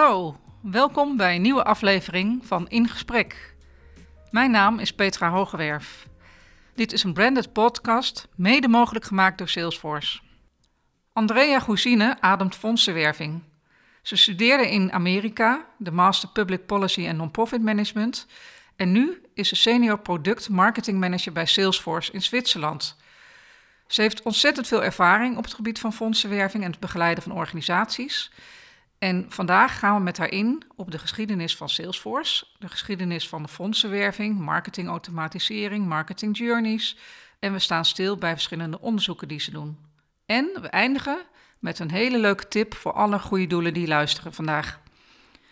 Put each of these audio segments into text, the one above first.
Hallo, welkom bij een nieuwe aflevering van In Gesprek. Mijn naam is Petra Hogewerf. Dit is een branded podcast, mede mogelijk gemaakt door Salesforce. Andrea Gouzine ademt fondsenwerving. Ze studeerde in Amerika de Master Public Policy en Non-Profit Management en nu is ze senior product marketing manager bij Salesforce in Zwitserland. Ze heeft ontzettend veel ervaring op het gebied van fondsenwerving en het begeleiden van organisaties. En vandaag gaan we met haar in op de geschiedenis van Salesforce, de geschiedenis van de fondsenwerving, marketingautomatisering, marketing journeys. En we staan stil bij verschillende onderzoeken die ze doen. En we eindigen met een hele leuke tip voor alle goede doelen die luisteren vandaag.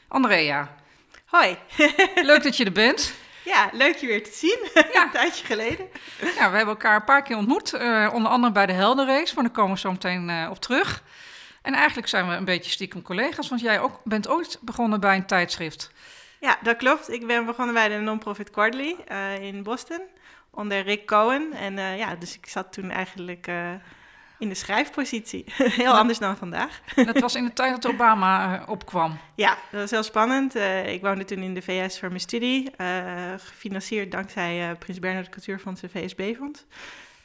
Andrea. Hoi. leuk dat je er bent. Ja, leuk je weer te zien. Ja. een tijdje geleden. Ja, we hebben elkaar een paar keer ontmoet. Uh, onder andere bij de Heldenrace, maar daar komen we zo meteen uh, op terug. En eigenlijk zijn we een beetje stiekem collega's, want jij ook, bent ooit begonnen bij een tijdschrift. Ja, dat klopt. Ik ben begonnen bij de Non-Profit Quarterly uh, in Boston onder Rick Cohen. En ja, dus ik zat toen eigenlijk in de schrijfpositie. heel anders dan vandaag. dat was in de tijd dat Obama opkwam. Ja, dat was heel spannend. Ik woonde toen in de VS voor mijn studie, gefinancierd dankzij Prins Bernhard Cultuurfonds en VSB-fonds.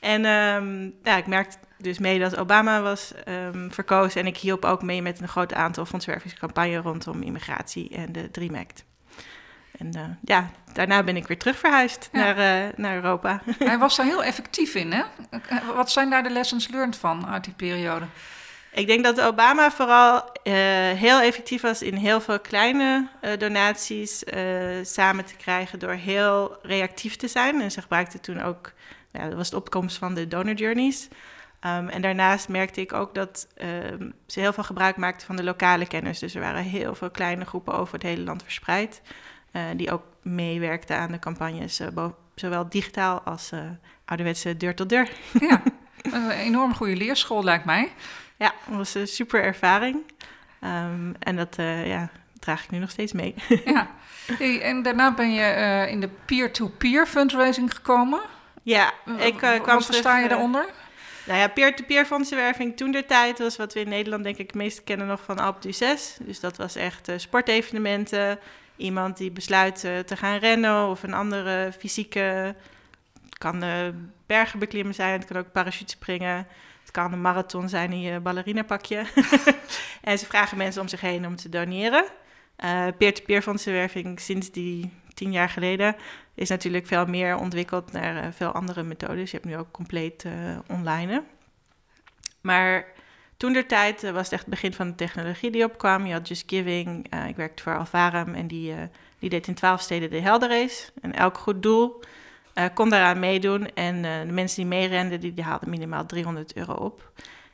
En um, ja, ik merkte dus mee dat Obama was um, verkozen en ik hielp ook mee met een groot aantal fondswervingscampagnes rondom immigratie en de Dream Act. En uh, ja, daarna ben ik weer terug verhuisd ja. naar, uh, naar Europa. Hij was daar heel effectief in, hè? Wat zijn daar de lessons learned van uit die periode? Ik denk dat Obama vooral uh, heel effectief was in heel veel kleine donaties samen te krijgen door heel reactief te zijn. En ze gebruikte toen ook, ja, dat was de opkomst van de donor journeys. Um, en daarnaast merkte ik ook dat um, ze heel veel gebruik maakten van de lokale kennis. Dus er waren heel veel kleine groepen over het hele land verspreid. Uh, die ook meewerkten aan de campagnes, uh, zowel digitaal als uh, ouderwetse deur tot deur. Ja, een enorm goede leerschool lijkt mij. Ja, dat was een super ervaring. Um, en dat ja, draag ik nu nog steeds mee. ja, hey, en daarna ben je in de peer-to-peer fundraising gekomen. Ja, ik kwam Wat versta je daaronder? Nou ja, peer-to-peer fondsenwerving toen der tijd was wat we in Nederland denk ik het meest kennen nog van Alp du 6. Dus dat was echt sportevenementen, iemand die besluit uh, te gaan rennen of een andere fysieke. Het kan uh, bergen beklimmen zijn, het kan ook parachutespringen. Het kan een marathon zijn in je ballerinapakje. en ze vragen mensen om zich heen om te doneren. Uh, peer-to-peer fondsenwerving sinds die tien jaar geleden is natuurlijk veel meer ontwikkeld naar veel andere methodes. Je hebt nu ook compleet online. Maar toen der tijd uh, was het echt het begin van de technologie die opkwam. Je had Just Giving. Ik werkte voor Alvarum en die, die deed in twaalf steden de Helderrace. En elk goed doel kon daaraan meedoen. En de mensen die meerenden, die, die haalden minimaal 300 euro op.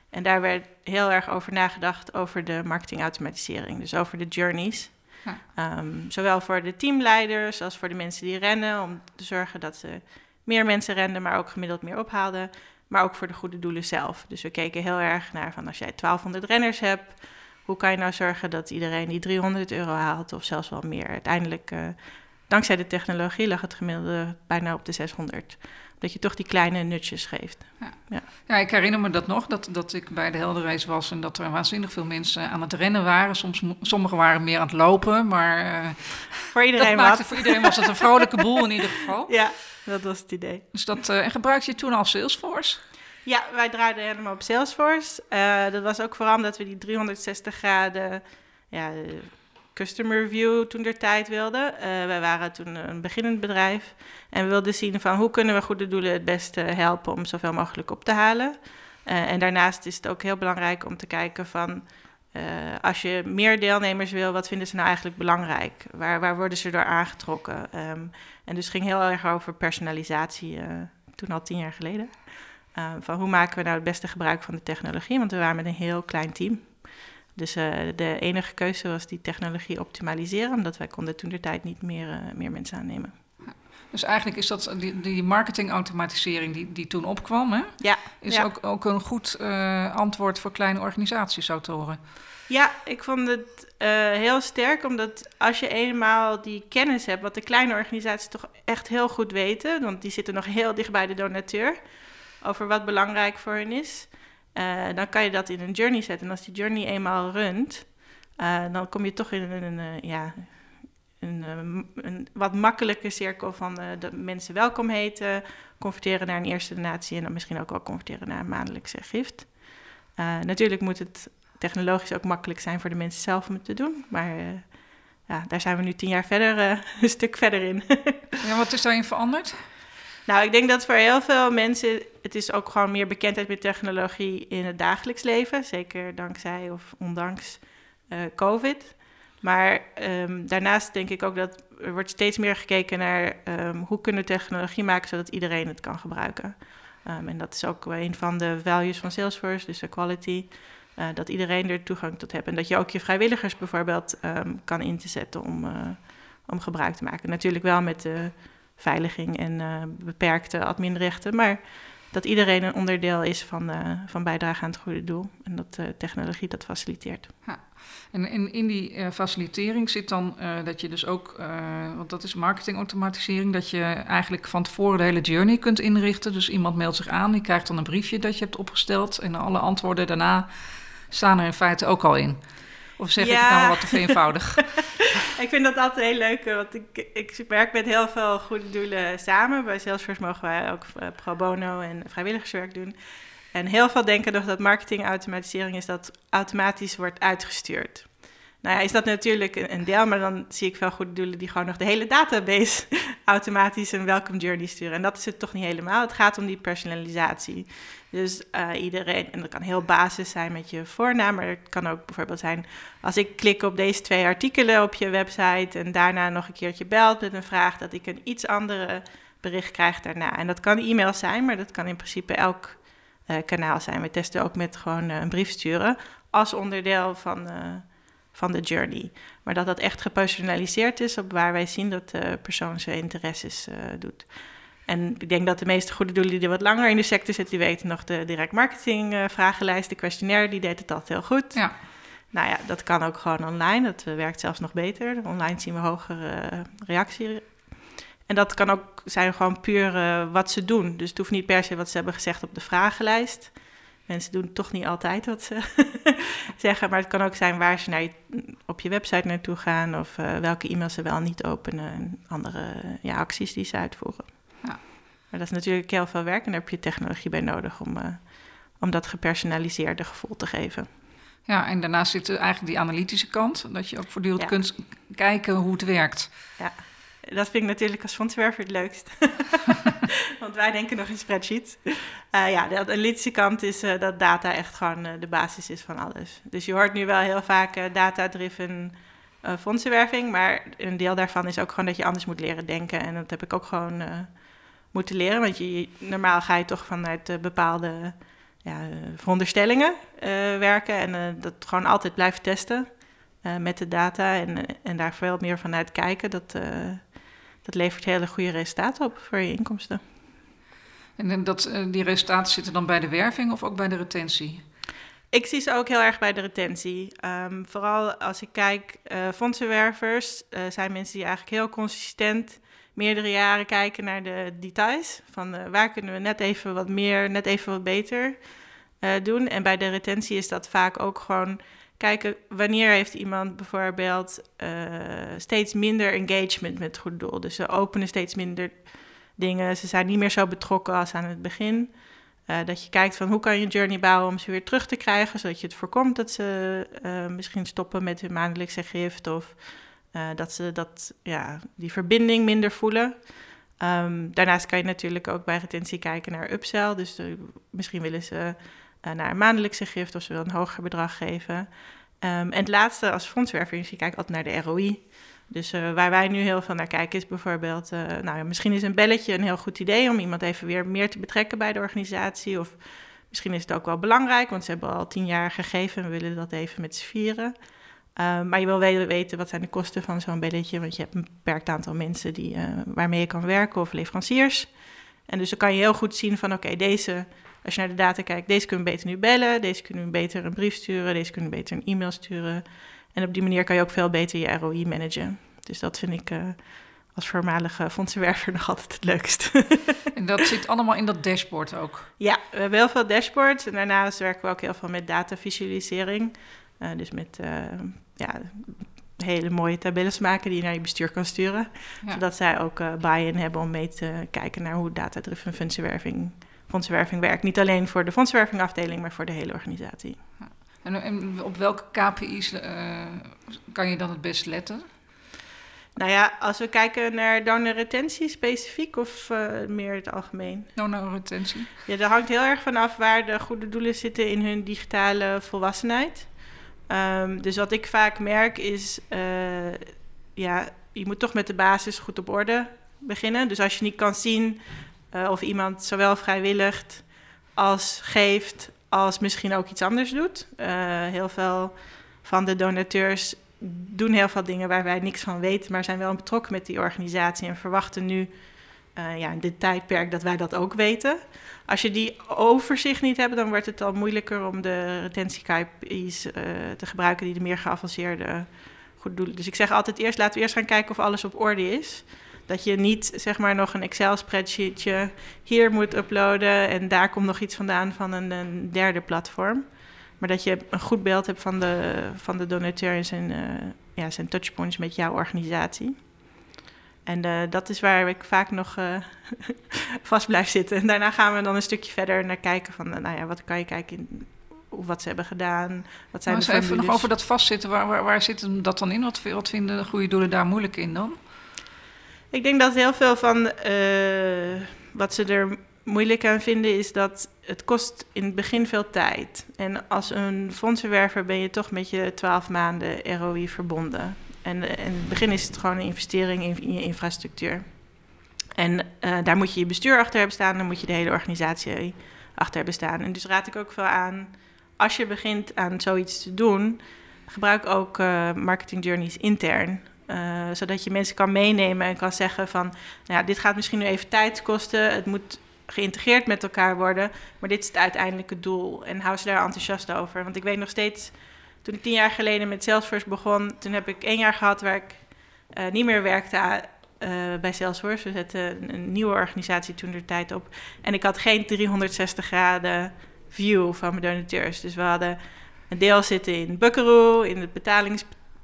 En daar werd heel erg over nagedacht over de marketingautomatisering. Dus over de journeys. Um, zowel voor de teamleiders als voor de mensen die rennen. Om te zorgen dat ze meer mensen renden, maar ook gemiddeld meer ophaalden maar ook voor de goede doelen zelf. Dus we keken heel erg naar van als jij 1200 renners hebt, hoe kan je nou zorgen dat iedereen die 300 euro haalt of zelfs wel meer? Uiteindelijk, uh, dankzij de technologie, lag het gemiddelde bijna op de 600. Dat je toch die kleine nutjes geeft. Ja, ja. ja ik herinner me dat nog, dat, dat ik bij de Helderreis was en dat er waanzinnig veel mensen aan het rennen waren. Soms, sommigen waren meer aan het lopen, maar uh, voor iedereen, maakte, voor iedereen was het een vrolijke boel in ieder geval. Ja, dat was het idee. Dus dat, uh, en gebruikte je toen al Salesforce? Ja, wij draaiden helemaal op Salesforce. Uh, dat was ook vooral omdat we die 360 graden ja, customer review toen der tijd wilden. Uh, wij waren toen een beginnend bedrijf en we wilden zien van hoe kunnen we goede doelen het beste helpen om zoveel mogelijk op te halen. Uh, en daarnaast is het ook heel belangrijk om te kijken van uh, als je meer deelnemers wil, wat vinden ze nou eigenlijk belangrijk? Waar, waar worden ze door aangetrokken? Um, en dus ging heel erg over personalisatie toen al tien jaar geleden. van hoe maken we nou het beste gebruik van de technologie? Want we waren met een heel klein team. Dus uh, de enige keuze was die technologie optimaliseren, omdat wij konden toen de tijd niet meer, uh, meer mensen aannemen. Dus eigenlijk is dat die, die marketingautomatisering die, die toen opkwam, hè? Ja. Is ja. Ook, ook een goed uh, antwoord voor kleine organisaties, zou horen. Ja, ik vond het heel sterk, omdat als je eenmaal die kennis hebt, wat de kleine organisaties toch echt heel goed weten, want die zitten nog heel dicht bij de donateur, over wat belangrijk voor hen is. Uh, dan kan je dat in een journey zetten. En als die journey eenmaal runt, dan kom je toch in een, ja, een, een, wat makkelijke cirkel van de mensen welkom heten, converteren naar een eerste donatie en dan misschien ook wel converteren naar een maandelijkse gift. natuurlijk moet het technologisch ook makkelijk zijn voor de mensen zelf om het te doen, maar ja, daar zijn we nu tien jaar verder, een stuk verder in. ja, wat is daarin veranderd? Nou, ik denk dat voor heel veel mensen het is ook gewoon meer bekendheid met technologie in het dagelijks leven. Zeker dankzij of ondanks uh, COVID. Maar um, daarnaast denk ik ook dat er wordt steeds meer gekeken naar um, hoe kunnen technologie maken zodat iedereen het kan gebruiken. Um, en dat is ook een van de values van Salesforce, dus de quality. Uh, dat iedereen er toegang tot heeft. En dat je ook je vrijwilligers bijvoorbeeld kan in te zetten om, uh, om gebruik te maken. Natuurlijk wel met de veiliging en uh, beperkte adminrechten. Maar dat iedereen een onderdeel is van, uh, van bijdrage aan het goede doel. En dat uh, technologie dat faciliteert. Ja. En in, in die facilitering zit dan dat je dus ook, want dat is marketingautomatisering, dat je eigenlijk van tevoren de hele journey kunt inrichten. Dus iemand meldt zich aan, die krijgt dan een briefje dat je hebt opgesteld. En alle antwoorden daarna staan er in feite ook al in. Of zeg ik nou wat te eenvoudig? ik vind dat altijd heel leuk, want ik, ik werk met heel veel goede doelen samen. Bij Salesforce mogen wij ook eh, pro bono en vrijwilligerswerk doen. En heel veel denken nog dat marketingautomatisering is dat automatisch wordt uitgestuurd. Nou ja, is dat natuurlijk een deel, maar dan zie ik veel goede doelen die gewoon nog de hele database automatisch een welcome journey sturen. En dat is het toch niet helemaal. Het gaat om die personalisatie. Dus uh, iedereen, en dat kan heel basis zijn met je voornaam, maar het kan ook bijvoorbeeld zijn als ik klik op deze twee artikelen op je website en daarna nog een keertje belt met een vraag, dat ik een iets andere bericht krijg daarna. En dat kan e-mail zijn, maar dat kan in principe elk uh, kanaal zijn. We testen ook met gewoon uh, een brief sturen als onderdeel van van de journey. Maar dat dat echt gepersonaliseerd is op waar wij zien dat de persoon zijn interesses doet. En ik denk dat de meeste goede doelen die wat langer in de sector zitten, die weten nog de direct marketing uh, vragenlijst, de questionnaire, die deed het altijd heel goed. Ja. Nou ja, dat kan ook gewoon online. Dat werkt zelfs nog beter. Online zien we hogere uh, reactie. En dat kan ook zijn gewoon puur wat ze doen. Dus het hoeft niet per se wat ze hebben gezegd op de vragenlijst. Mensen doen toch niet altijd wat ze zeggen, maar het kan ook zijn waar ze naar je, op je website naartoe gaan of welke e-mails ze wel niet openen en andere ja, acties die ze uitvoeren. Maar dat is natuurlijk heel veel werk en daar heb je technologie bij nodig om, uh, om dat gepersonaliseerde gevoel te geven. Ja, en daarnaast zit eigenlijk die analytische kant, dat je ook voortdurend kunt kijken hoe het werkt. Ja dat vind ik natuurlijk als fondswerver het leukst. Want wij denken nog in spreadsheets. Uh, ja, de analytische kant is uh, dat data echt gewoon uh, de basis is van alles. Dus je hoort nu wel heel vaak data-driven fondsenwerving. Maar een deel daarvan is ook gewoon dat je anders moet leren denken. En dat heb ik ook gewoon moeten leren. Want je, normaal ga je toch vanuit bepaalde ja, veronderstellingen werken. En dat gewoon altijd blijven testen. met de data en, en daar veel meer vanuit kijken. Dat, dat levert hele goede resultaten op voor je inkomsten. En dat, eh, die resultaten zitten dan bij de werving of ook bij de retentie? Ik zie ze ook heel erg bij de retentie. Um, vooral als ik kijk, uh, fondsenwervers uh, zijn mensen die eigenlijk heel consistent meerdere jaren kijken naar de details. Van waar kunnen we net even wat meer, net even wat beter doen. En bij de retentie is dat vaak ook gewoon kijken wanneer heeft iemand bijvoorbeeld steeds minder engagement met het doel. Dus ze openen steeds minder dingen, ze zijn niet meer zo betrokken als aan het begin. Uh, dat je kijkt van hoe kan je journey bouwen om ze weer terug te krijgen, zodat je het voorkomt dat ze uh, misschien stoppen met hun maandelijkse gift of dat ze dat, ja, die verbinding minder voelen. Um, daarnaast kan je natuurlijk ook bij retentie kijken naar upsell. Dus misschien willen ze naar een maandelijkse gift of ze wil een hoger bedrag geven. Um, en het laatste als fondswerver is je kijkt altijd naar de ROI. Dus uh, waar wij nu heel veel naar kijken is bijvoorbeeld, uh, nou ja, misschien is een belletje een heel goed idee om iemand even weer meer te betrekken bij de organisatie. Of misschien is het ook wel belangrijk, want ze hebben al tien jaar gegeven en we willen dat even met z'n vieren. Um, maar je wil weten wat zijn de kosten van zo'n belletje, want je hebt een beperkt aantal mensen die, waarmee je kan werken of leveranciers. En dus dan kan je heel goed zien van oké, deze als je naar de data kijkt, deze kunnen beter nu bellen, deze kunnen beter een brief sturen, deze kunnen beter een e-mail sturen. En op die manier kan je ook veel beter je ROI managen. Dus dat vind ik uh, als voormalige fondsenwerver nog altijd het leukst. en dat zit allemaal in dat dashboard ook? Ja, we hebben heel veel dashboards. En daarnaast werken we ook heel veel met datavisualisering. Uh, dus met uh, ja, hele mooie tabelles maken die je naar je bestuur kan sturen. Zodat zij ook buy-in hebben om mee te kijken naar hoe data-driven fondsenwerving, fondsenwerving werkt. Niet alleen voor de fondsenwervingafdeling, maar voor de hele organisatie. En, en, op welke KPI's kan je dan het best letten? Nou ja, als we kijken naar donorretentie specifiek of uh, meer het algemeen? Donorretentie. Ja, dat hangt heel erg vanaf waar de goede doelen zitten in hun digitale volwassenheid. Um, dus wat ik vaak merk is, uh, ja, je moet toch met de basis goed op orde beginnen. Dus als je niet kan zien uh, of iemand zowel vrijwillig als geeft, als misschien ook iets anders doet. heel veel van de donateurs doen heel veel dingen waar wij niks van weten, maar zijn wel betrokken met die organisatie en verwachten nu uh, ja, in dit tijdperk dat wij dat ook weten. Als je die overzicht niet hebt, dan wordt het al moeilijker om de retentie-KPI's uh, te gebruiken die de meer geavanceerde goed doen. Dus ik zeg altijd eerst, laten we eerst gaan kijken of alles op orde is. Dat je niet zeg maar nog een Excel-spreadsheetje hier moet uploaden en daar komt nog iets vandaan van een, een derde platform. Maar dat je een goed beeld hebt van de, van de donateur en zijn, uh, ja, zijn touchpoints met jouw organisatie. En uh, dat is waar ik vaak nog uh, vast blijf zitten. En daarna gaan we dan een stukje verder naar kijken van, nou ja, wat kan je kijken in wat ze hebben gedaan. Wat zijn maar de even nog over dat vastzitten. Waar, waar, waar zit dat dan in? Wat, wat vinden de goede doelen daar moeilijk in dan? Ik denk dat heel veel van uh, wat ze er moeilijk aan vinden is dat het kost in het begin veel tijd. En als een fondsenwerver ben je toch met je 12 maanden ROI verbonden. En, eh, in het begin is het gewoon een investering in, je infrastructuur. En uh, daar moet je je bestuur achter hebben staan, dan moet je de hele organisatie achter hebben staan. En dus raad ik ook veel aan, als je begint aan zoiets te doen, gebruik ook marketing journeys intern. Uh, zodat je mensen kan meenemen en kan zeggen van, nou ja, dit gaat misschien nu even tijd kosten. Het moet geïntegreerd met elkaar worden. Maar dit is het uiteindelijke doel. En hou ze daar enthousiast over. Want ik weet nog steeds, toen ik tien jaar geleden met Salesforce begon, toen heb ik één jaar gehad waar ik uh, niet meer werkte uh, bij Salesforce. We zetten een, nieuwe organisatie toen de tijd op. En ik had geen 360 graden view van mijn donateurs. Dus we hadden een deel zitten in Buckaroo, in het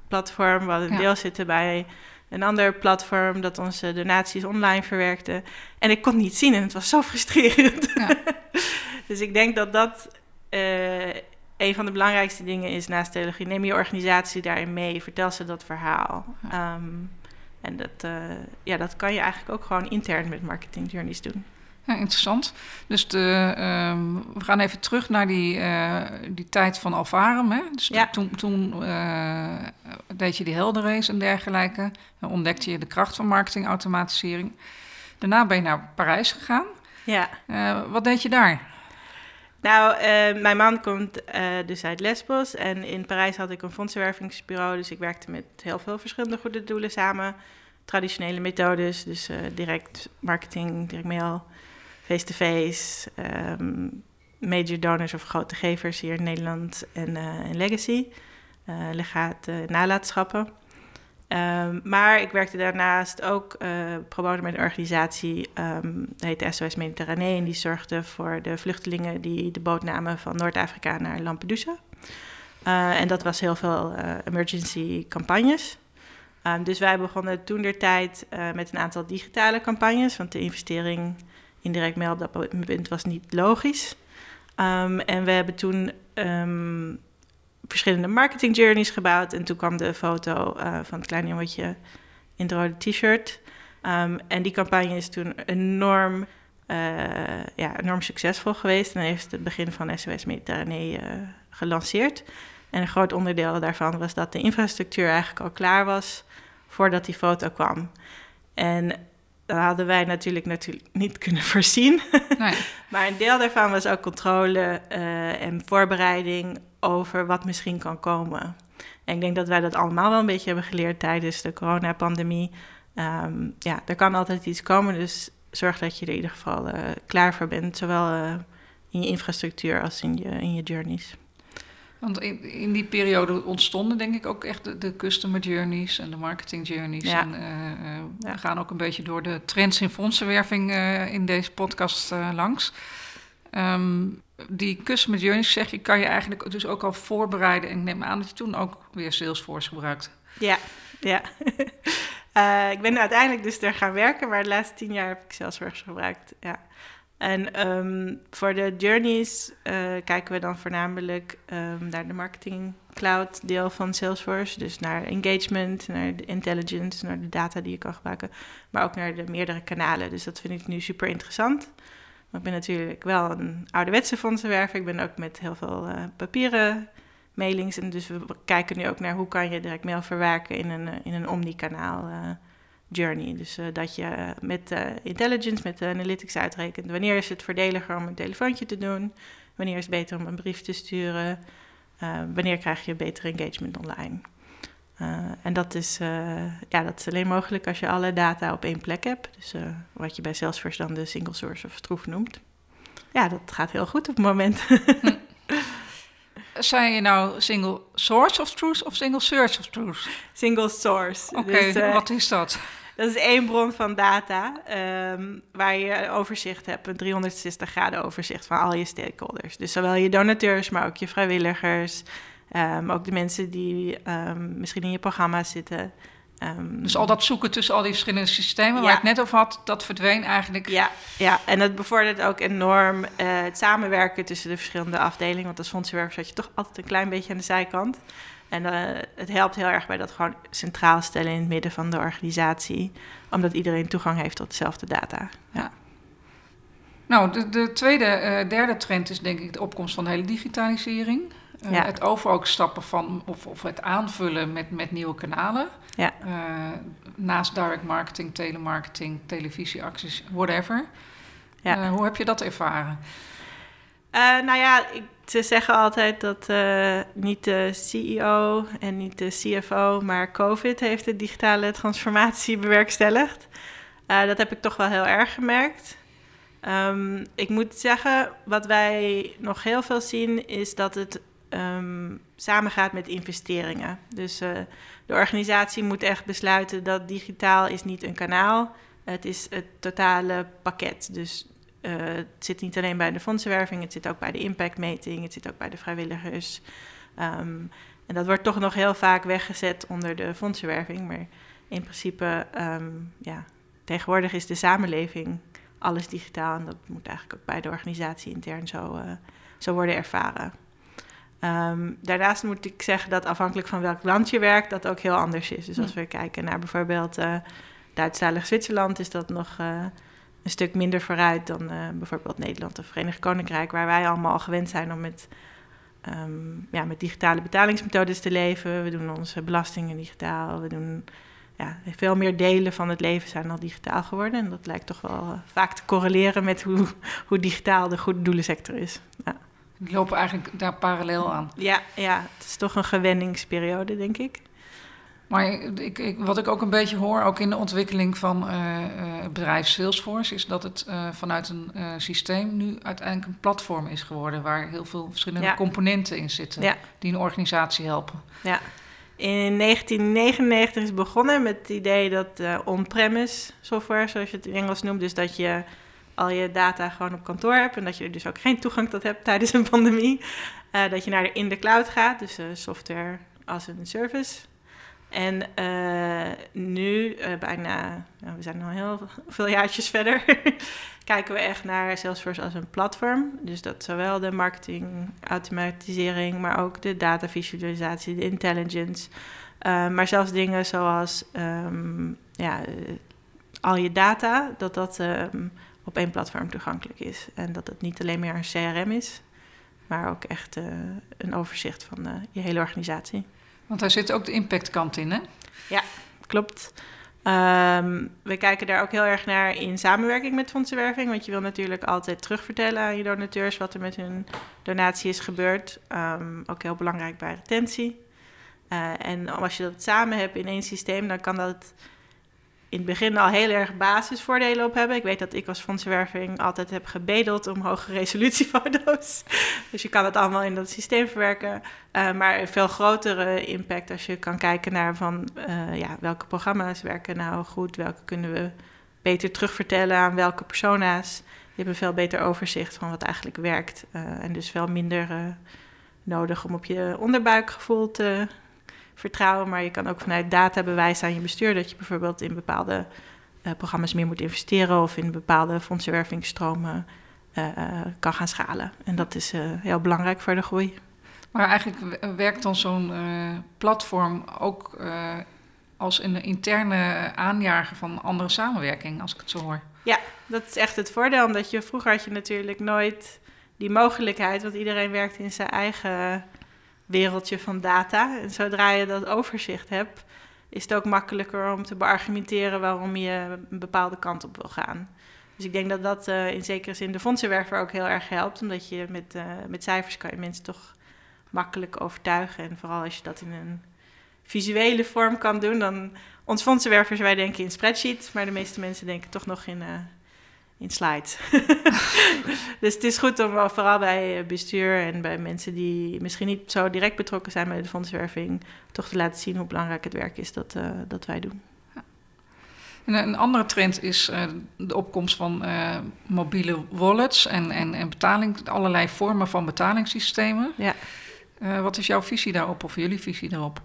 betalingsplatform. We hadden een deel zitten bij een ander platform dat onze donaties online verwerkte. En ik kon het niet zien en het was zo frustrerend. Ja. dus ik denk dat dat uh, een van de belangrijkste dingen is naast theologie. Neem je organisatie daarin mee, vertel ze dat verhaal. Ja. Um, en dat, uh, ja, dat kan je eigenlijk ook gewoon intern met marketing journeys doen. Ja, interessant. Dus de, um, we gaan even terug naar die, uh, die tijd van Alvarem. Hè? Dus ja. toen, toen uh, deed je die helderrace en dergelijke. En ontdekte je de kracht van marketingautomatisering. Daarna ben je naar Parijs gegaan. Ja. Uh, wat deed je daar? Nou, mijn man komt dus uit Lesbos. En in Parijs had ik een fondsenwervingsbureau. Dus ik werkte met heel veel verschillende goede doelen samen. Traditionele methodes, dus direct marketing, direct mail face-to-face, um, major donors of grote gevers hier in Nederland en, uh, Legacy, uh, legaat uh, nalatenschappen. Um, maar ik werkte daarnaast ook uh, pro bono met een organisatie, um, dat heet SOS Mediterranee, en die zorgde voor de vluchtelingen die de boot namen van Noord-Afrika naar Lampedusa. en dat was heel veel emergency campagnes. Dus wij begonnen toen der tijd met een aantal digitale campagnes, want de investering indirect mail op dat moment was niet logisch. Um, en we hebben toen um, verschillende marketing journeys gebouwd. En toen kwam de foto uh, van het kleine jongetje in het rode t-shirt. Um, en die campagne is toen enorm, uh, ja, enorm succesvol geweest. En heeft het begin van SOS Mediterranee uh, gelanceerd. En een groot onderdeel daarvan was dat de infrastructuur eigenlijk al klaar was voordat die foto kwam. En dat hadden wij natuurlijk, natuurlijk niet kunnen voorzien. Nee. maar een deel daarvan was ook controle uh, en voorbereiding over wat misschien kan komen. En ik denk dat wij dat allemaal wel een beetje hebben geleerd tijdens de coronapandemie. Um, ja, er kan altijd iets komen, dus zorg dat je er in ieder geval uh, klaar voor bent. Zowel uh, in je infrastructuur als in je, in je journeys. Want in, in die periode ontstonden denk ik ook echt de, de customer journeys en de marketing journeys. Ja. En, uh, uh, ja. We gaan ook een beetje door de trends in fondsenwerving uh, in deze podcast langs. ehm, die customer journeys, zeg je, kan je eigenlijk dus ook al voorbereiden. En ik neem aan dat je toen ook weer Salesforce gebruikt. Ja, ja. Eh, ik ben uiteindelijk dus er gaan werken, maar de laatste tien jaar heb ik Salesforce gebruikt. Ja. En ehm, voor de journeys uh, kijken we dan voornamelijk um, naar de marketing cloud deel van Salesforce. Dus naar engagement, naar de intelligence, naar de data die je kan gebruiken. Maar ook naar de meerdere kanalen. Dus dat vind ik nu super interessant. Maar ik ben natuurlijk wel een ouderwetse fondsenwerver. Ik ben ook met heel veel uh, papieren mailings. En dus we kijken nu ook naar hoe kan je direct mail verwerken in een, in een omnikanaal journey. Dus uh, dat je met uh, intelligence, met analytics uitrekent. Wanneer is het voordeliger om een telefoontje te doen? Wanneer is het beter om een brief te sturen? wanneer krijg je beter engagement online? en dat is, ja, dat is alleen mogelijk als je alle data op één plek hebt. Dus wat je bij Salesforce dan de single source of truth noemt. Ja, dat gaat heel goed op het moment. Zijn je nou single source of truth of single search of truth? Single source. Oké, dus, uh, wat is dat? Dat is één bron van data um, waar je overzicht hebt, een 360 graden overzicht van al je stakeholders. Dus zowel je donateurs, maar ook je vrijwilligers, um, ook de mensen die um, misschien in je programma zitten. Um, dus al dat zoeken tussen al die verschillende systemen ja. waar ik net over had, dat verdween eigenlijk. Ja, ja. en dat bevordert ook enorm uh, het samenwerken tussen de verschillende afdelingen. Want als fondsenwerver zat je toch altijd een klein beetje aan de zijkant. En uh, het helpt heel erg bij dat gewoon centraal stellen in het midden van de organisatie. Omdat iedereen toegang heeft tot dezelfde data. Ja. Nou, de, de tweede, uh, derde trend is denk ik de opkomst van de hele digitalisering. Uh, ja. Het over ook stappen van, of, of het aanvullen met, met nieuwe kanalen. Ja. Uh, naast direct marketing, telemarketing, televisieacties, whatever. Ja. Uh, hoe heb je dat ervaren? nou ja, ik, ze zeggen altijd dat niet de CEO en niet de CFO, maar COVID heeft de digitale transformatie bewerkstelligd. dat heb ik toch wel heel erg gemerkt. Um, ik moet zeggen, wat wij nog heel veel zien, is dat het um, samengaat met investeringen. Dus uh, de organisatie moet echt besluiten dat digitaal is niet een kanaal, het is het totale pakket. Dus uh, het zit niet alleen bij de fondsenwerving, het zit ook bij de impactmeting, het zit ook bij de vrijwilligers. Um, en dat wordt toch nog heel vaak weggezet onder de fondsenwerving, maar in principe, um, ja, tegenwoordig is de samenleving alles digitaal en dat moet eigenlijk ook bij de organisatie intern zo, uh, zo worden ervaren. Um, daarnaast moet ik zeggen dat afhankelijk van welk land je werkt, dat ook heel anders is. Dus als we kijken naar bijvoorbeeld uh, Duitsstalig Zwitserland, is dat nog uh, een stuk minder vooruit dan uh, bijvoorbeeld Nederland of Verenigd Koninkrijk, waar wij allemaal al gewend zijn om met, um, ja, met digitale betalingsmethodes te leven. We doen onze belastingen digitaal, we doen ja, veel meer delen van het leven zijn al digitaal geworden. En dat lijkt toch wel vaak te correleren met hoe, hoe digitaal de goede doelensector is. Ja. Die lopen eigenlijk daar parallel aan. Ja, ja, het is toch een gewenningsperiode, denk ik. Maar ik, ik, wat ik ook een beetje hoor, ook in de ontwikkeling van uh, uh, bedrijf Salesforce, is dat het uh, vanuit een systeem nu uiteindelijk een platform is geworden waar heel veel verschillende componenten in zitten die een organisatie helpen. Ja. In 1999 is begonnen met het idee dat on-premise software, zoals je het in Engels noemt, dus dat je al je data gewoon op kantoor hebt en dat je er dus ook geen toegang tot hebt tijdens een pandemie. Uh, dat je naar de, in de cloud gaat, dus uh, software als een service. En uh, nu, bijna, nou, we zijn al heel veel jaartjes verder, kijken we echt naar Salesforce als een platform. Dus dat zowel de marketing, automatisering, maar ook de data visualisatie, de intelligence. maar zelfs dingen zoals um, ja, al je data, dat dat um, op één platform toegankelijk is. En dat het niet alleen meer een CRM is, maar ook echt uh, een overzicht van uh, je hele organisatie. Want daar zit ook de impactkant in, hè? Ja, klopt. Um, we kijken daar ook heel erg naar in samenwerking met fondsenwerving. Want je wil natuurlijk altijd terugvertellen aan je donateurs wat er met hun donatie is gebeurd. Um, ook heel belangrijk bij retentie. Uh, en als je dat samen hebt in één systeem, dan kan dat in het begin al heel erg basisvoordelen op hebben. Ik weet dat ik als fondsenwerving altijd heb gebedeld om hoge resolutiefoto's. dus je kan het allemaal in dat systeem verwerken. Uh, maar een veel grotere impact als je kan kijken naar van uh, ja, welke programma's werken nou goed, welke kunnen we beter terugvertellen aan welke persona's. je hebt een veel beter overzicht van wat eigenlijk werkt. en dus veel minder nodig om op je onderbuikgevoel te vertrouwen. Maar je kan ook vanuit data bewijzen aan je bestuur dat je bijvoorbeeld in bepaalde programma's meer moet investeren of in bepaalde fondsenwervingsstromen kan gaan schalen. En dat is heel belangrijk voor de groei. Maar eigenlijk werkt dan zo'n platform ook als een interne aanjager van andere samenwerking, als ik het zo hoor. Ja, dat is echt het voordeel. Omdat je vroeger had je natuurlijk nooit die mogelijkheid, want iedereen werkt in zijn eigen wereldje van data. En zodra je dat overzicht hebt, is het ook makkelijker om te beargumenteren waarom je een bepaalde kant op wil gaan. Dus ik denk dat dat uh, in zekere zin de fondsenwerver ook heel erg helpt, omdat je met, uh, met cijfers kan je mensen toch makkelijk overtuigen. En vooral als je dat in een visuele vorm kan doen, dan ons fondsenwervers, wij denken in spreadsheet, maar de meeste mensen denken toch nog in, uh, in slides. dus het is goed om vooral bij bestuur en bij mensen die misschien niet zo direct betrokken zijn bij de fondswerving, toch te laten zien hoe belangrijk het werk is dat, uh, dat wij doen. En een andere trend is uh, de opkomst van uh, mobiele wallets en, en, en betaling, allerlei vormen van betalingssystemen. Ja. Wat is jouw visie daarop of jullie visie daarop?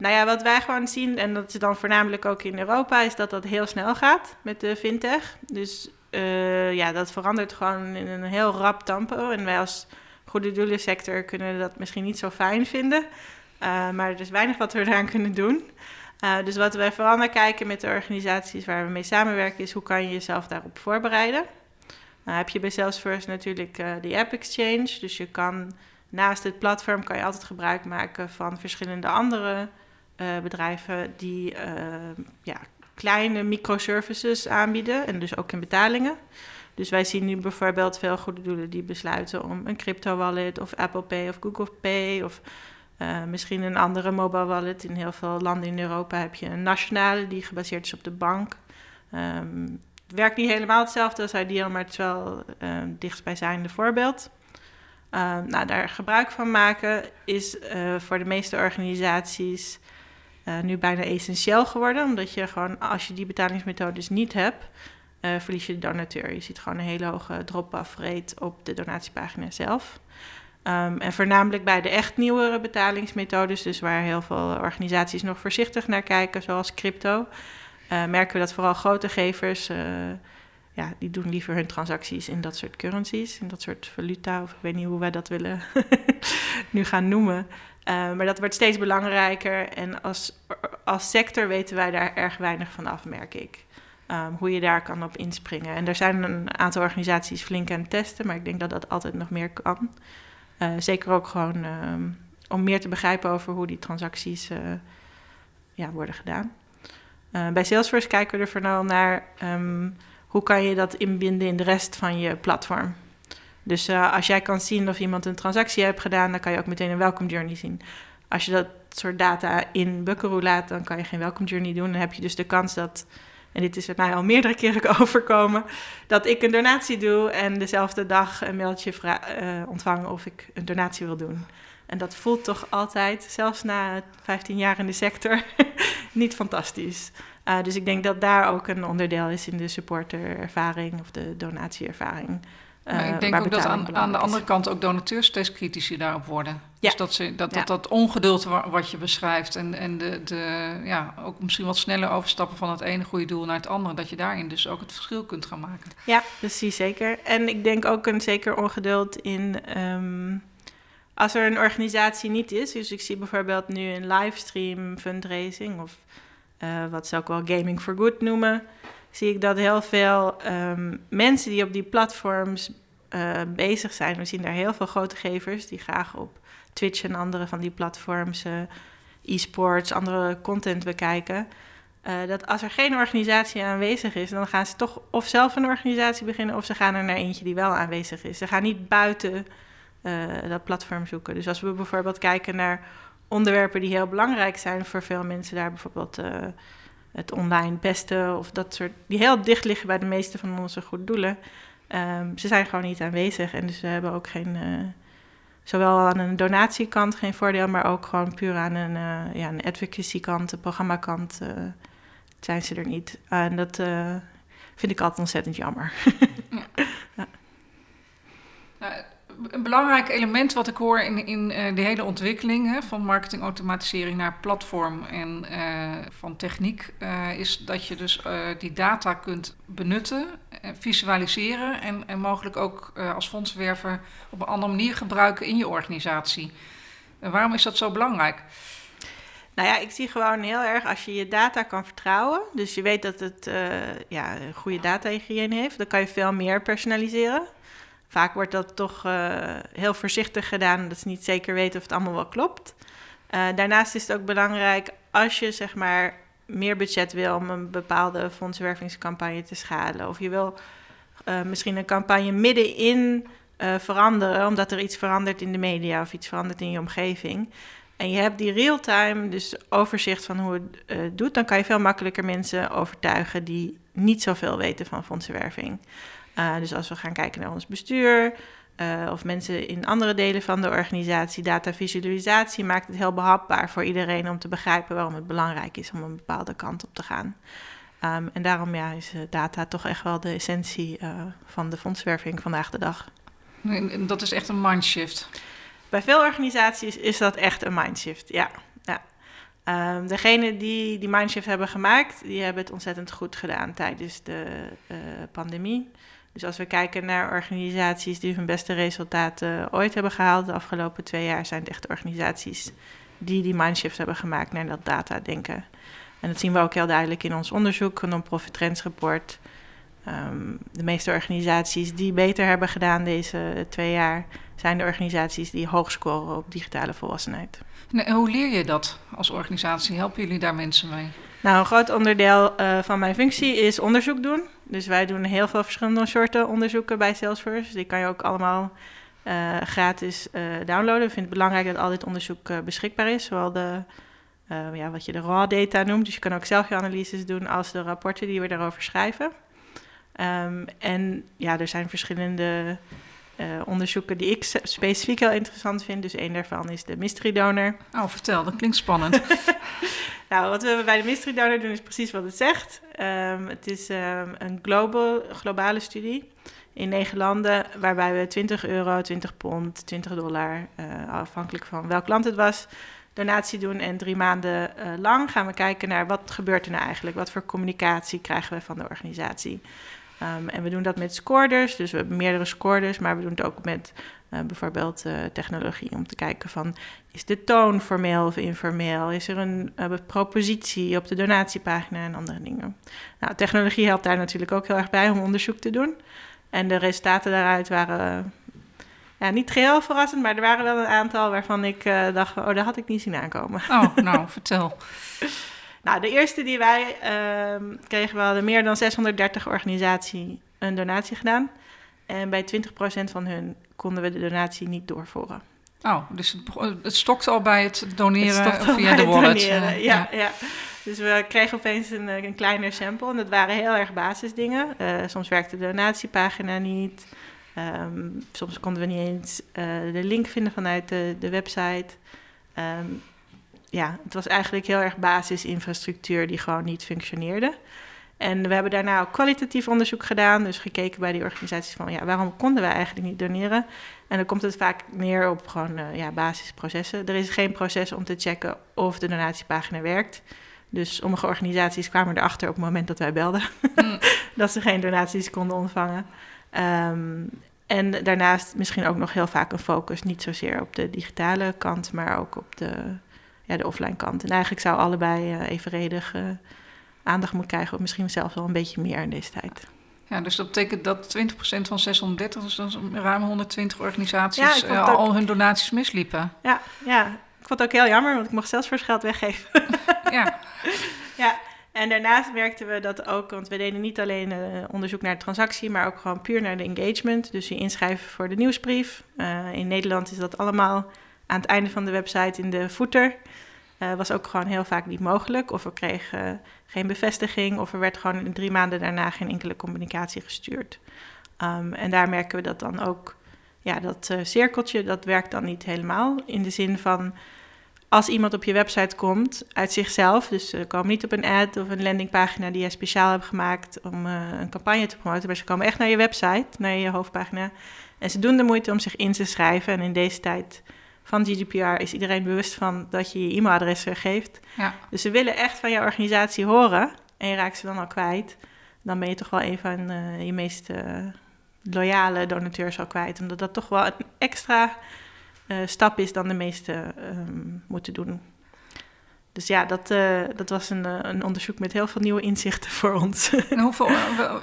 Nou ja, wat wij gewoon zien, en dat is dan voornamelijk ook in Europa, is dat dat heel snel gaat met de fintech. Dus uh, ja, dat verandert gewoon in een heel rap tempo. En wij als goede doelensector kunnen dat misschien niet zo fijn vinden. Uh, maar er is weinig wat we eraan kunnen doen. Uh, dus wat wij vooral naar kijken met de organisaties waar we mee samenwerken, is hoe kan je jezelf daarop voorbereiden. Nou heb je bij Salesforce natuurlijk de App Exchange. Dus je kan naast het platform kan je altijd gebruik maken van verschillende andere bedrijven die uh, ja, kleine microservices aanbieden en dus ook in betalingen. Dus wij zien nu bijvoorbeeld veel goede doelen die besluiten om een crypto wallet of Apple Pay of Google Pay of uh, misschien een andere mobile wallet. In heel veel landen in Europa heb je een nationale die gebaseerd is op de bank. Um, het werkt niet helemaal hetzelfde als Ideal, maar het is wel uh, dichtstbijzijnde voorbeeld. Uh, nou, daar gebruik van maken is voor de meeste organisaties uh, nu bijna essentieel geworden. Omdat je gewoon, als je die betalingsmethodes niet hebt, uh, verlies je de donateur. Je ziet gewoon een hele hoge drop-off rate op de donatiepagina zelf. Um, en voornamelijk bij de echt nieuwere betalingsmethodes, dus waar heel veel organisaties nog voorzichtig naar kijken, zoals crypto, uh, merken we dat vooral grote gevers, ja, die doen liever hun transacties in dat soort currencies, in dat soort valuta, of ik weet niet hoe wij dat willen nu gaan noemen. Uh, maar dat wordt steeds belangrijker en als, als sector weten wij daar erg weinig van af, merk ik. Um, hoe je daar kan op inspringen. En er zijn een aantal organisaties flink aan het testen, maar ik denk dat dat altijd nog meer kan. Uh, zeker ook gewoon um, om meer te begrijpen over hoe die transacties uh, ja, worden gedaan. bij Salesforce kijken we er vooral naar um, hoe kan je dat inbinden in de rest van je platform. Dus uh, als jij kan zien of iemand een transactie heeft gedaan, dan kan je ook meteen een welcome journey zien. Als je dat soort data in Buckaroo laat, dan kan je geen welcome journey doen. Dan heb je dus de kans dat, en dit is met mij al meerdere keren overkomen, dat ik een donatie doe en dezelfde dag een mailtje uh, ontvang of ik een donatie wil doen. En dat voelt toch altijd, zelfs na 15 jaar in de sector, niet fantastisch. Uh, dus ik denk dat daar ook een onderdeel is in de supporterervaring of de donatieervaring. Maar ik eh, denk ook dat aan, aan de andere kant ook donateurs steeds kritischer daarop worden. Ja. Dus dat, ze, dat, dat, dat ongeduld wat je beschrijft en, en de, de, ja, ook misschien wat sneller overstappen van het ene goede doel naar het andere, dat je daarin dus ook het verschil kunt gaan maken. Ja, precies zeker. En ik denk ook een zeker ongeduld in um, als er een organisatie niet is. Dus ik zie bijvoorbeeld nu een livestream fundraising of uh, wat ze ook wel gaming for good noemen zie ik dat heel veel um, mensen die op die platforms uh, bezig zijn, we zien daar heel veel grote gevers die graag op Twitch en andere van die platforms, uh, e-sports, andere content bekijken. Dat als er geen organisatie aanwezig is, dan gaan ze toch of zelf een organisatie beginnen of ze gaan er naar eentje die wel aanwezig is. Ze gaan niet buiten dat platform zoeken. Dus als we bijvoorbeeld kijken naar onderwerpen die heel belangrijk zijn voor veel mensen, daar bijvoorbeeld het online pesten of dat soort, die heel dicht liggen bij de meeste van onze goede doelen. Um, ze zijn gewoon niet aanwezig en dus we hebben ook geen, uh, zowel aan een donatiekant geen voordeel, maar ook gewoon puur aan een, uh, ja, een advocacy kant, een programmakant zijn ze er niet. en dat vind ik altijd ontzettend jammer. ja. Een belangrijk element wat ik hoor in, in uh, de hele ontwikkeling hè, van marketingautomatisering naar platform en uh, van techniek, uh, is dat je dus die data kunt benutten, visualiseren en, en mogelijk ook als fondswerver op een andere manier gebruiken in je organisatie. waarom is dat zo belangrijk? Nou ja, ik zie gewoon heel erg als je je data kan vertrouwen. Dus je weet dat het ja, goede data-hygiëne heeft. Dan kan je veel meer personaliseren. Vaak wordt dat toch uh, heel voorzichtig gedaan, dat ze niet zeker weten of het allemaal wel klopt. Uh, daarnaast is het ook belangrijk als je zeg maar meer budget wil om een bepaalde fondswervingscampagne te schalen. Of je wil uh, misschien een campagne middenin veranderen, omdat er iets verandert in de media of iets verandert in je omgeving. En je hebt die real-time, dus overzicht van hoe het doet, dan kan je veel makkelijker mensen overtuigen die niet zoveel weten van fondsenwerving. Uh, dus als we gaan kijken naar ons bestuur uh, of mensen in andere delen van de organisatie, datavisualisatie maakt het heel behapbaar voor iedereen om te begrijpen waarom het belangrijk is om een bepaalde kant op te gaan. Um, en daarom ja, is uh, data toch echt wel de essentie van de fondswerving vandaag de dag. En dat is echt een mindshift. Bij veel organisaties is dat echt een mindshift, ja. ja. Um, degenen die die mindshift hebben gemaakt, die hebben het ontzettend goed gedaan tijdens de pandemie. Dus als we kijken naar organisaties die hun beste resultaten ooit hebben gehaald, de afgelopen twee jaar zijn het echt organisaties die die mindshift hebben gemaakt naar dat data denken. En dat zien we ook heel duidelijk in ons onderzoek, een non-profit trends rapport. Um, de meeste organisaties die beter hebben gedaan deze twee jaar, zijn de organisaties die hoog scoren op digitale volwassenheid. En hoe leer je dat als organisatie? Helpen jullie daar mensen mee? Nou, een groot onderdeel uh, van mijn functie is onderzoek doen. Dus wij doen heel veel verschillende soorten onderzoeken bij Salesforce. Die kan je ook allemaal uh, gratis uh, downloaden. Ik vind het belangrijk dat al dit onderzoek uh, beschikbaar is. Zowel de, ja, wat je de raw data noemt. Dus je kan ook zelf je analyses doen als de rapporten die we daarover schrijven. Um, en ja, er zijn verschillende onderzoeken die ik specifiek heel interessant vind. Dus een daarvan is de mystery donor. Oh, vertel, dat klinkt spannend. Nou, wat we bij de Mystery Donor doen is precies wat het zegt. Um, het is um, een global, globale studie in negen landen, waarbij we 20 euro, 20 pond, 20 dollar, uh, afhankelijk van welk land het was, donatie doen. En drie maanden uh, lang gaan we kijken naar wat gebeurt er nou eigenlijk? Wat voor communicatie krijgen we van de organisatie? Um, en we doen dat met scoorders, dus we hebben meerdere scoorders, maar we doen het ook met uh, bijvoorbeeld uh, technologie om te kijken van is de toon formeel of informeel? Is er een uh, propositie op de donatiepagina en andere dingen? Nou, technologie helpt daar natuurlijk ook heel erg bij om onderzoek te doen. En de resultaten daaruit waren ja, niet geheel verrassend, maar er waren wel een aantal waarvan ik dacht, oh, dat had ik niet zien aankomen. Oh, nou, vertel. Nou, de eerste die wij uh, kregen, we hadden meer dan 630 organisaties een donatie gedaan. En bij 20% van hun konden we de donatie niet doorvoeren. Oh, dus het, het stokt al bij het doneren het via de wallet. Doneren, ja, ja, ja. Dus we kregen opeens een, een kleiner sample. En dat waren heel erg basisdingen. Uh, soms werkte de donatiepagina niet. Um, soms konden we niet eens uh, de link vinden vanuit de, de website. Um, ja, het was eigenlijk heel erg basisinfrastructuur die gewoon niet functioneerde. En we hebben daarna ook kwalitatief onderzoek gedaan. Dus gekeken bij die organisaties van ja, waarom konden we eigenlijk niet doneren? En dan komt het vaak neer op gewoon uh, ja, basisprocessen. Er is geen proces om te checken of de donatiepagina werkt. Dus sommige organisaties kwamen erachter op het moment dat wij belden mm. dat ze geen donaties konden ontvangen. Um, en daarnaast misschien ook nog heel vaak een focus, niet zozeer op de digitale kant, maar ook op de, ja, de offline kant. En eigenlijk zou allebei uh, evenredig uh, aandacht moeten krijgen, of misschien zelfs wel een beetje meer in deze tijd. Ja, dus dat betekent dat 20% van 630, dus dat ruim 120 organisaties, ja, uh, al hun donaties misliepen. Ja, ja, ik vond het ook heel jammer, want ik mocht zelfs voor geld weggeven. ja. ja, en daarnaast merkten we dat ook, want we deden niet alleen uh, onderzoek naar de transactie, maar ook gewoon puur naar de engagement. Dus je inschrijven voor de nieuwsbrief. Uh, in Nederland is dat allemaal aan het einde van de website in de footer. Uh, was ook gewoon heel vaak niet mogelijk. Of we kregen geen bevestiging, of er werd gewoon in drie maanden daarna geen enkele communicatie gestuurd. Um, en daar merken we dat dan ook, ja, dat uh, cirkeltje, dat werkt dan niet helemaal. In de zin van, als iemand op je website komt uit zichzelf, dus ze komen niet op een ad of een landingpagina die jij speciaal hebt gemaakt om uh, een campagne te promoten, maar ze komen echt naar je website, naar je hoofdpagina. En ze doen de moeite om zich in te schrijven. En in deze tijd van GDPR is iedereen bewust van dat je je e-mailadres geeft. Ja. Dus ze willen echt van je organisatie horen en je raakt ze dan al kwijt. Dan ben je toch wel een van uh, je meest uh, loyale donateurs al kwijt. Omdat dat toch wel een extra uh, stap is dan de meesten um, moeten doen. Dus ja, dat, uh, dat was een, een onderzoek met heel veel nieuwe inzichten voor ons. En hoeveel,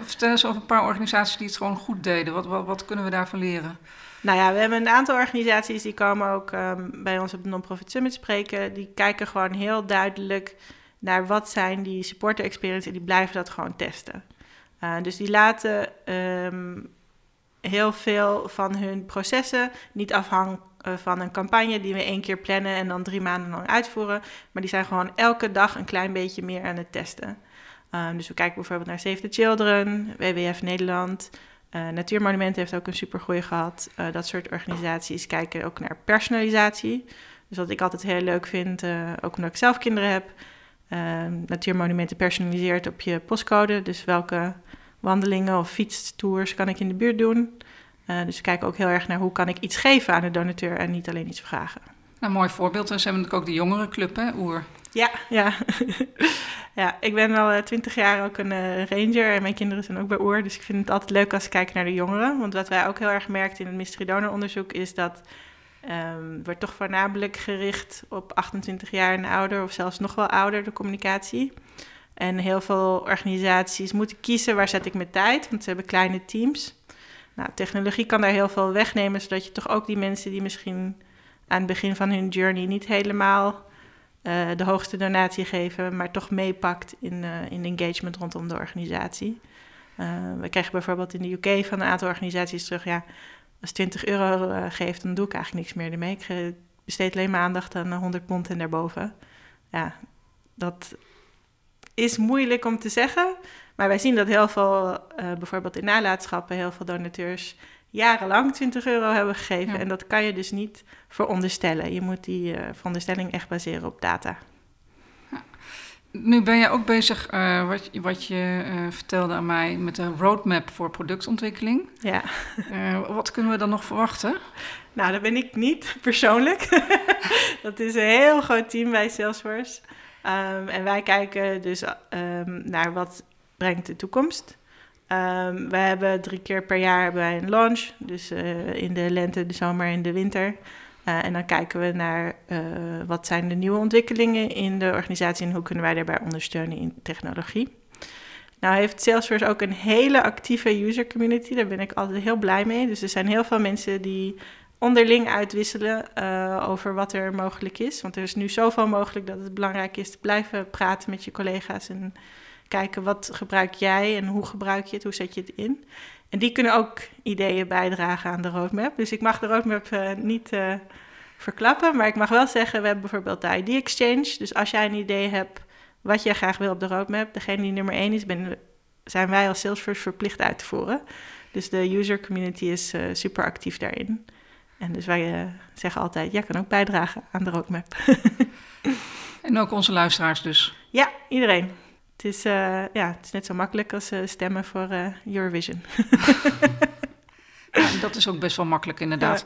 vertel eens over een paar organisaties die het gewoon goed deden. Wat, wat, wat kunnen we daarvan leren? Nou ja, we hebben een aantal organisaties die komen ook um, bij ons op de Non-Profit Summit spreken. Die kijken gewoon heel duidelijk naar wat zijn die supporter experience en die blijven dat gewoon testen. Uh, dus die laten um, heel veel van hun processen niet afhangen van een campagne die we één keer plannen en dan drie maanden lang uitvoeren. Maar die zijn gewoon elke dag een klein beetje meer aan het testen. Um, dus we kijken bijvoorbeeld naar Save the Children, WWF Nederland. Uh, Natuurmonumenten heeft ook een supergoeie gehad. Uh, dat soort organisaties kijken ook naar personalisatie. Dus wat ik altijd heel leuk vind, ook omdat ik zelf kinderen heb. Ehm, Natuurmonumenten personaliseert op je postcode. Dus welke wandelingen of fietstours kan ik in de buurt doen. Uh, dus we kijken ook heel erg naar hoe kan ik iets geven aan de donateur en niet alleen iets vragen. Nou, mooi voorbeeld. En ze hebben natuurlijk ook de jongerenclub, hè, Oer? Ja, ja. ja, ik ben al twintig jaar ook een uh, ranger en mijn kinderen zijn ook bij Oer. Dus ik vind het altijd leuk als ik kijk naar de jongeren. Want wat wij ook heel erg merkten in het mystery donor onderzoek is dat um, wordt toch voornamelijk gericht op 28 jaar en ouder of zelfs nog wel ouder de communicatie. En heel veel organisaties moeten kiezen waar zet ik mijn tijd, want ze hebben kleine teams. Nou, technologie kan daar heel veel wegnemen, zodat je toch ook die mensen die misschien aan het begin van hun journey niet helemaal uh, de hoogste donatie geven, maar toch meepakt in, uh, in engagement rondom de organisatie. Uh, we krijgen bijvoorbeeld in de UK van een aantal organisaties terug, ja, als 20 euro geeft, dan doe ik eigenlijk niks meer ermee. Ik besteed alleen maar aandacht aan 100 pond en daarboven. Ja, dat is moeilijk om te zeggen, maar wij zien dat heel veel, uh, bijvoorbeeld in nalatenschappen, heel veel donateurs jarenlang 20 euro hebben gegeven. Ja. En dat kan je dus niet veronderstellen. Je moet die uh, veronderstelling echt baseren op data. Ja. Nu ben je ook bezig, uh, wat, wat je vertelde aan mij, met een roadmap voor productontwikkeling. Ja. wat kunnen we dan nog verwachten? Nou, dat ben ik niet persoonlijk. dat is een heel groot team bij Salesforce. Um, en wij kijken dus um, naar wat brengt de toekomst. Um, we hebben drie keer per jaar wij een launch. Dus uh, in de lente, de zomer en de winter. Uh, en dan kijken we naar uh, wat zijn de nieuwe ontwikkelingen in de organisatie en hoe kunnen wij daarbij ondersteunen in technologie. Nou heeft Salesforce ook een hele actieve user community. Daar ben ik altijd heel blij mee. Dus er zijn heel veel mensen die onderling uitwisselen over wat er mogelijk is. Want er is nu zoveel mogelijk dat het belangrijk is te blijven praten met je collega's en kijken wat gebruik jij en hoe gebruik je het, hoe zet je het in. En die kunnen ook ideeën bijdragen aan de roadmap. Dus ik mag de roadmap uh, niet uh, verklappen, maar ik mag wel zeggen, we hebben bijvoorbeeld de ID Exchange. Dus als jij een idee hebt wat jij graag wil op de roadmap, degene die nummer één is, ben, zijn wij als Salesforce verplicht uit te voeren. Dus de user community is uh, super actief daarin. En dus wij zeggen altijd, jij kan ook bijdragen aan de roadmap. en ook onze luisteraars dus? Ja, iedereen. Het is, uh, ja, het is net zo makkelijk als uh, stemmen voor uh, Eurovision. ja, dat is ook best wel makkelijk, inderdaad.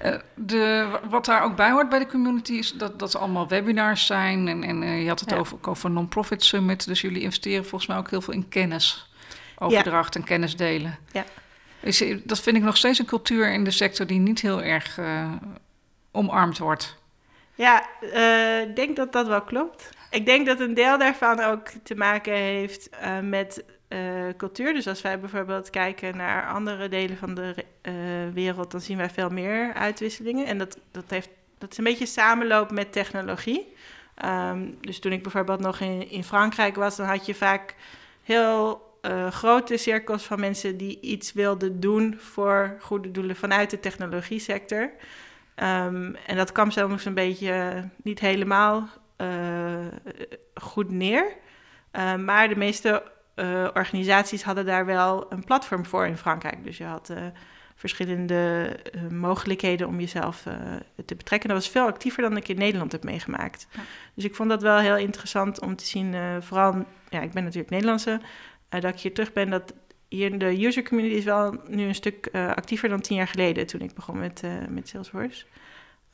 Ja. de, wat daar ook bij hoort bij de community is dat, dat er allemaal webinars zijn. En, en je had het ja. over, over Non-Profit Summit. Dus jullie investeren volgens mij ook heel veel in kennis. Overdracht en kennis delen. Ja. Is, dat vind ik nog steeds een cultuur in de sector die niet heel erg omarmd wordt. Ja, ik denk dat dat wel klopt. Ik denk dat een deel daarvan ook te maken heeft uh, met uh, cultuur. Dus als wij bijvoorbeeld kijken naar andere delen van de uh, wereld, dan zien wij veel meer uitwisselingen. En dat, dat, heeft, dat is een beetje samenloop met technologie. Um, dus toen ik bijvoorbeeld nog in, in Frankrijk was, dan had je vaak heel grote cirkels van mensen die iets wilden doen voor goede doelen vanuit de technologie sector. Um, en dat kwam zelfs een beetje niet helemaal goed neer. Uh, maar de meeste uh, organisaties hadden daar wel een platform voor in Frankrijk. Dus je had verschillende mogelijkheden om jezelf te betrekken. Dat was veel actiever dan ik in Nederland heb meegemaakt. Dus ik vond dat wel heel interessant om te zien, vooral, ja, ik ben natuurlijk Nederlandse, dat ik hier terug ben, dat hier de user community is wel nu een stuk actiever dan tien jaar geleden toen ik begon met, met Salesforce.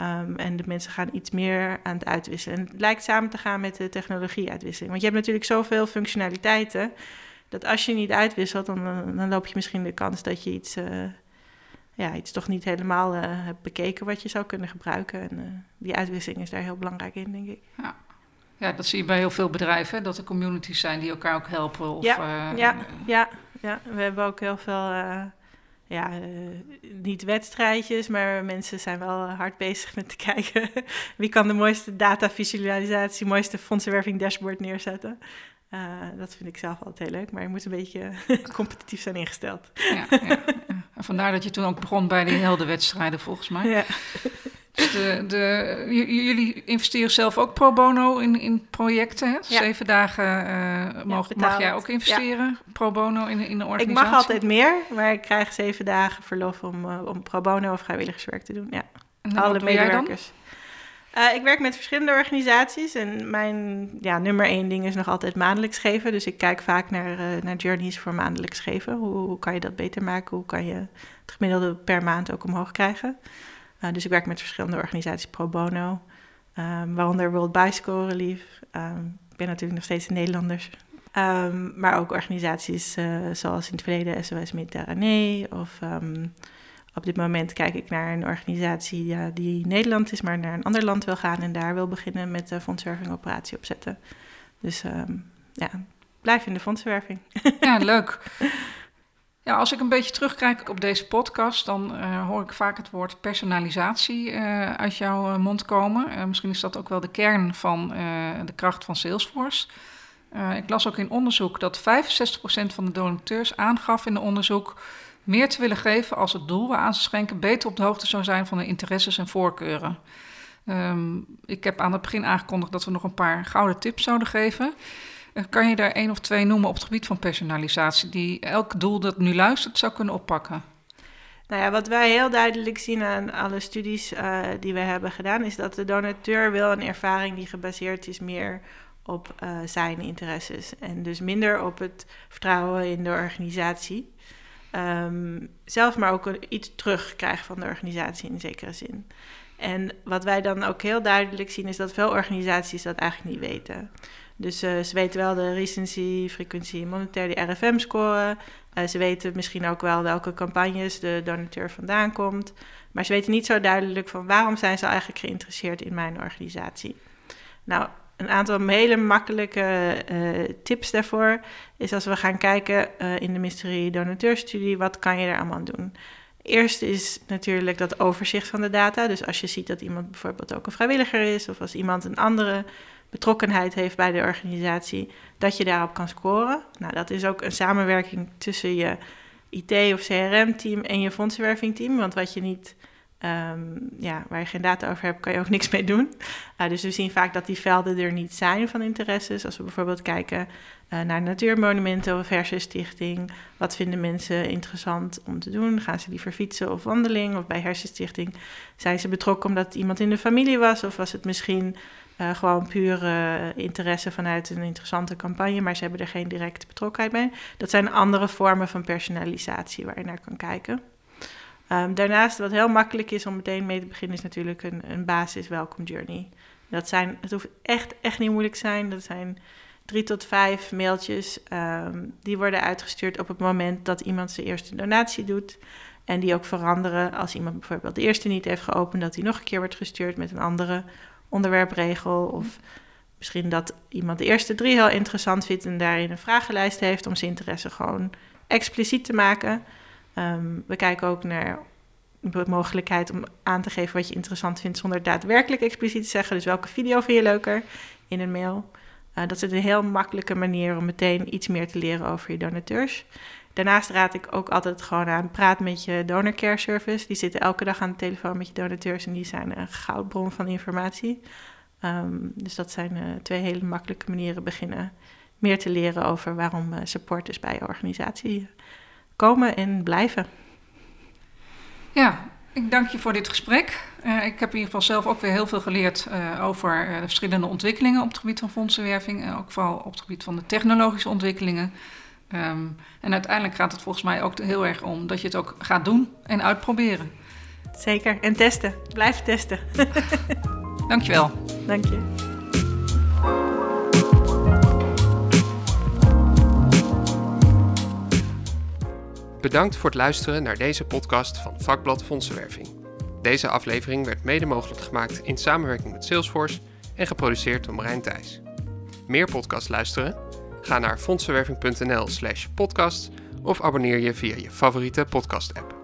Um, en de mensen gaan iets meer aan het uitwisselen. En het lijkt samen te gaan met de technologie-uitwisseling. Want je hebt natuurlijk zoveel functionaliteiten. dat als je niet uitwisselt, dan, dan loop je misschien de kans dat je iets, uh, ja, iets toch niet helemaal uh, hebt bekeken. wat je zou kunnen gebruiken. En uh, die uitwisseling is daar heel belangrijk in, denk ik. Ja. Ja, dat zie je bij heel veel bedrijven, dat er communities zijn die elkaar ook helpen. Of, ja, ja, ja, ja, we hebben ook heel veel ja, uh, niet wedstrijdjes, maar mensen zijn wel hard bezig met te kijken wie kan de mooiste datavisualisatie, mooiste fondsenwerving dashboard neerzetten. Uh, dat vind ik zelf altijd heel leuk, maar je moet een beetje competitief zijn ingesteld. Ja, ja, vandaar dat je toen ook begon bij die heldenwedstrijden, volgens mij. Ja. De, de, jullie investeren zelf ook pro bono in, in projecten. Hè? Zeven dagen uh, mag, mag jij ook investeren pro bono in, in de organisatie? Ik mag altijd meer, maar ik krijg zeven dagen verlof om, uh, om pro bono of vrijwilligerswerk te doen. Ja, alle medewerkers. Uh, ik werk met verschillende organisaties en mijn ja, nummer één ding is nog altijd maandelijks geven. Dus ik kijk vaak naar, naar journeys voor maandelijks geven. Hoe, hoe, kan je dat beter maken? Hoe kan je het gemiddelde per maand ook omhoog krijgen? Uh, dus ik werk met verschillende organisaties pro bono, um, waaronder World Bicycle Relief. Um, ik ben natuurlijk nog steeds een Nederlander. Um, maar ook organisaties uh, zoals in het verleden SOS Mediterranee. Of op dit moment kijk ik naar een organisatie ja, die Nederland is, maar naar een ander land wil gaan en daar wil beginnen met de fondswerving operatie opzetten. Dus ja, blijf in de fondswerving. Ja, leuk. Ja, als ik een beetje terugkijk op deze podcast, dan uh, hoor ik vaak het woord personalisatie uh, uit jouw uh, mond komen. misschien is dat ook wel de kern van de kracht van Salesforce. ik las ook in onderzoek dat 65% van de donateurs aangaf in de onderzoek meer te willen geven als het doel waaraan ze schenken beter op de hoogte zou zijn van de interesses en voorkeuren. Um, ik heb aan het begin aangekondigd dat we nog een paar gouden tips zouden geven. Eh, kan je daar één of twee noemen op het gebied van personalisatie, die elk doel dat nu luistert zou kunnen oppakken? Nou ja, wat wij heel duidelijk zien aan alle studies uh, die we hebben gedaan, is dat de donateur wil een ervaring die gebaseerd is meer op uh, zijn interesses. En dus minder op het vertrouwen in de organisatie. Um, zelf maar ook iets terugkrijgen van de organisatie in zekere zin. En wat wij dan ook heel duidelijk zien, is dat veel organisaties dat eigenlijk niet weten. Dus uh, ze weten wel de recency, frequentie, monetaire, die RFM-score. Uh, ze weten misschien ook wel welke campagnes de donateur vandaan komt. Maar ze weten niet zo duidelijk van waarom zijn ze eigenlijk geïnteresseerd in mijn organisatie. Nou, een aantal hele makkelijke uh, tips daarvoor is als we gaan kijken in de mystery donateurstudie, wat kan je er allemaal doen? Eerst is natuurlijk dat overzicht van de data. Dus als je ziet dat iemand bijvoorbeeld ook een vrijwilliger is, of als iemand een andere betrokkenheid heeft bij de organisatie, dat je daarop kan scoren. Nou, dat is ook een samenwerking tussen je IT of CRM-team en je fondsenwerving-team. Want wat je niet, um, ja, waar je geen data over hebt, kan je ook niks mee doen. Uh, dus we zien vaak dat die velden er niet zijn van interesses. Als we bijvoorbeeld kijken uh, naar natuurmonumenten of hersenstichting. Wat vinden mensen interessant om te doen? Gaan ze liever fietsen of wandeling? Of bij hersenstichting zijn ze betrokken omdat iemand in de familie was? Of was het misschien uh, gewoon puur interesse vanuit een interessante campagne, maar ze hebben er geen directe betrokkenheid bij. Dat zijn andere vormen van personalisatie waar je naar kan kijken. Um, daarnaast, wat heel makkelijk is om meteen mee te beginnen, is natuurlijk een, een basis welcome journey. Dat zijn, het hoeft echt, echt niet moeilijk te zijn. Dat zijn drie tot vijf mailtjes. Um, die worden uitgestuurd op het moment dat iemand zijn eerste donatie doet. En die ook veranderen als iemand bijvoorbeeld de eerste niet heeft geopend, dat die nog een keer wordt gestuurd met een andere onderwerpregel. Of misschien dat iemand de eerste drie heel interessant vindt en daarin een vragenlijst heeft om zijn interesse gewoon expliciet te maken. Um, we kijken ook naar de mogelijkheid om aan te geven wat je interessant vindt zonder daadwerkelijk expliciet te zeggen. Dus welke video vind je leuker in een mail? Uh, dat is een heel makkelijke manier om meteen iets meer te leren over je donateurs. Daarnaast raad ik ook altijd gewoon aan, praat met je donor care service. Die zitten elke dag aan de telefoon met je donateurs en die zijn een goudbron van informatie. Um, dus dat zijn uh, twee hele makkelijke manieren beginnen meer te leren over waarom uh, supporters bij je organisatie komen en blijven. Ja, ik dank je voor dit gesprek. Uh, ik heb in ieder geval zelf ook weer heel veel geleerd uh, over uh, de verschillende ontwikkelingen op het gebied van fondsenwerving. En ook vooral op het gebied van de technologische ontwikkelingen. Um, en uiteindelijk gaat het volgens mij ook heel erg om dat je het ook gaat doen en uitproberen. Zeker, en testen. Blijf testen. Dankjewel. Dank je. Bedankt voor het luisteren naar deze podcast van Vakblad Fondsenwerving. Deze aflevering werd mede mogelijk gemaakt in samenwerking met Salesforce en geproduceerd door Marijn Thijs. Meer podcast luisteren? Ga naar fondsenwerving.nl/slash podcast of abonneer je via je favoriete podcast-app.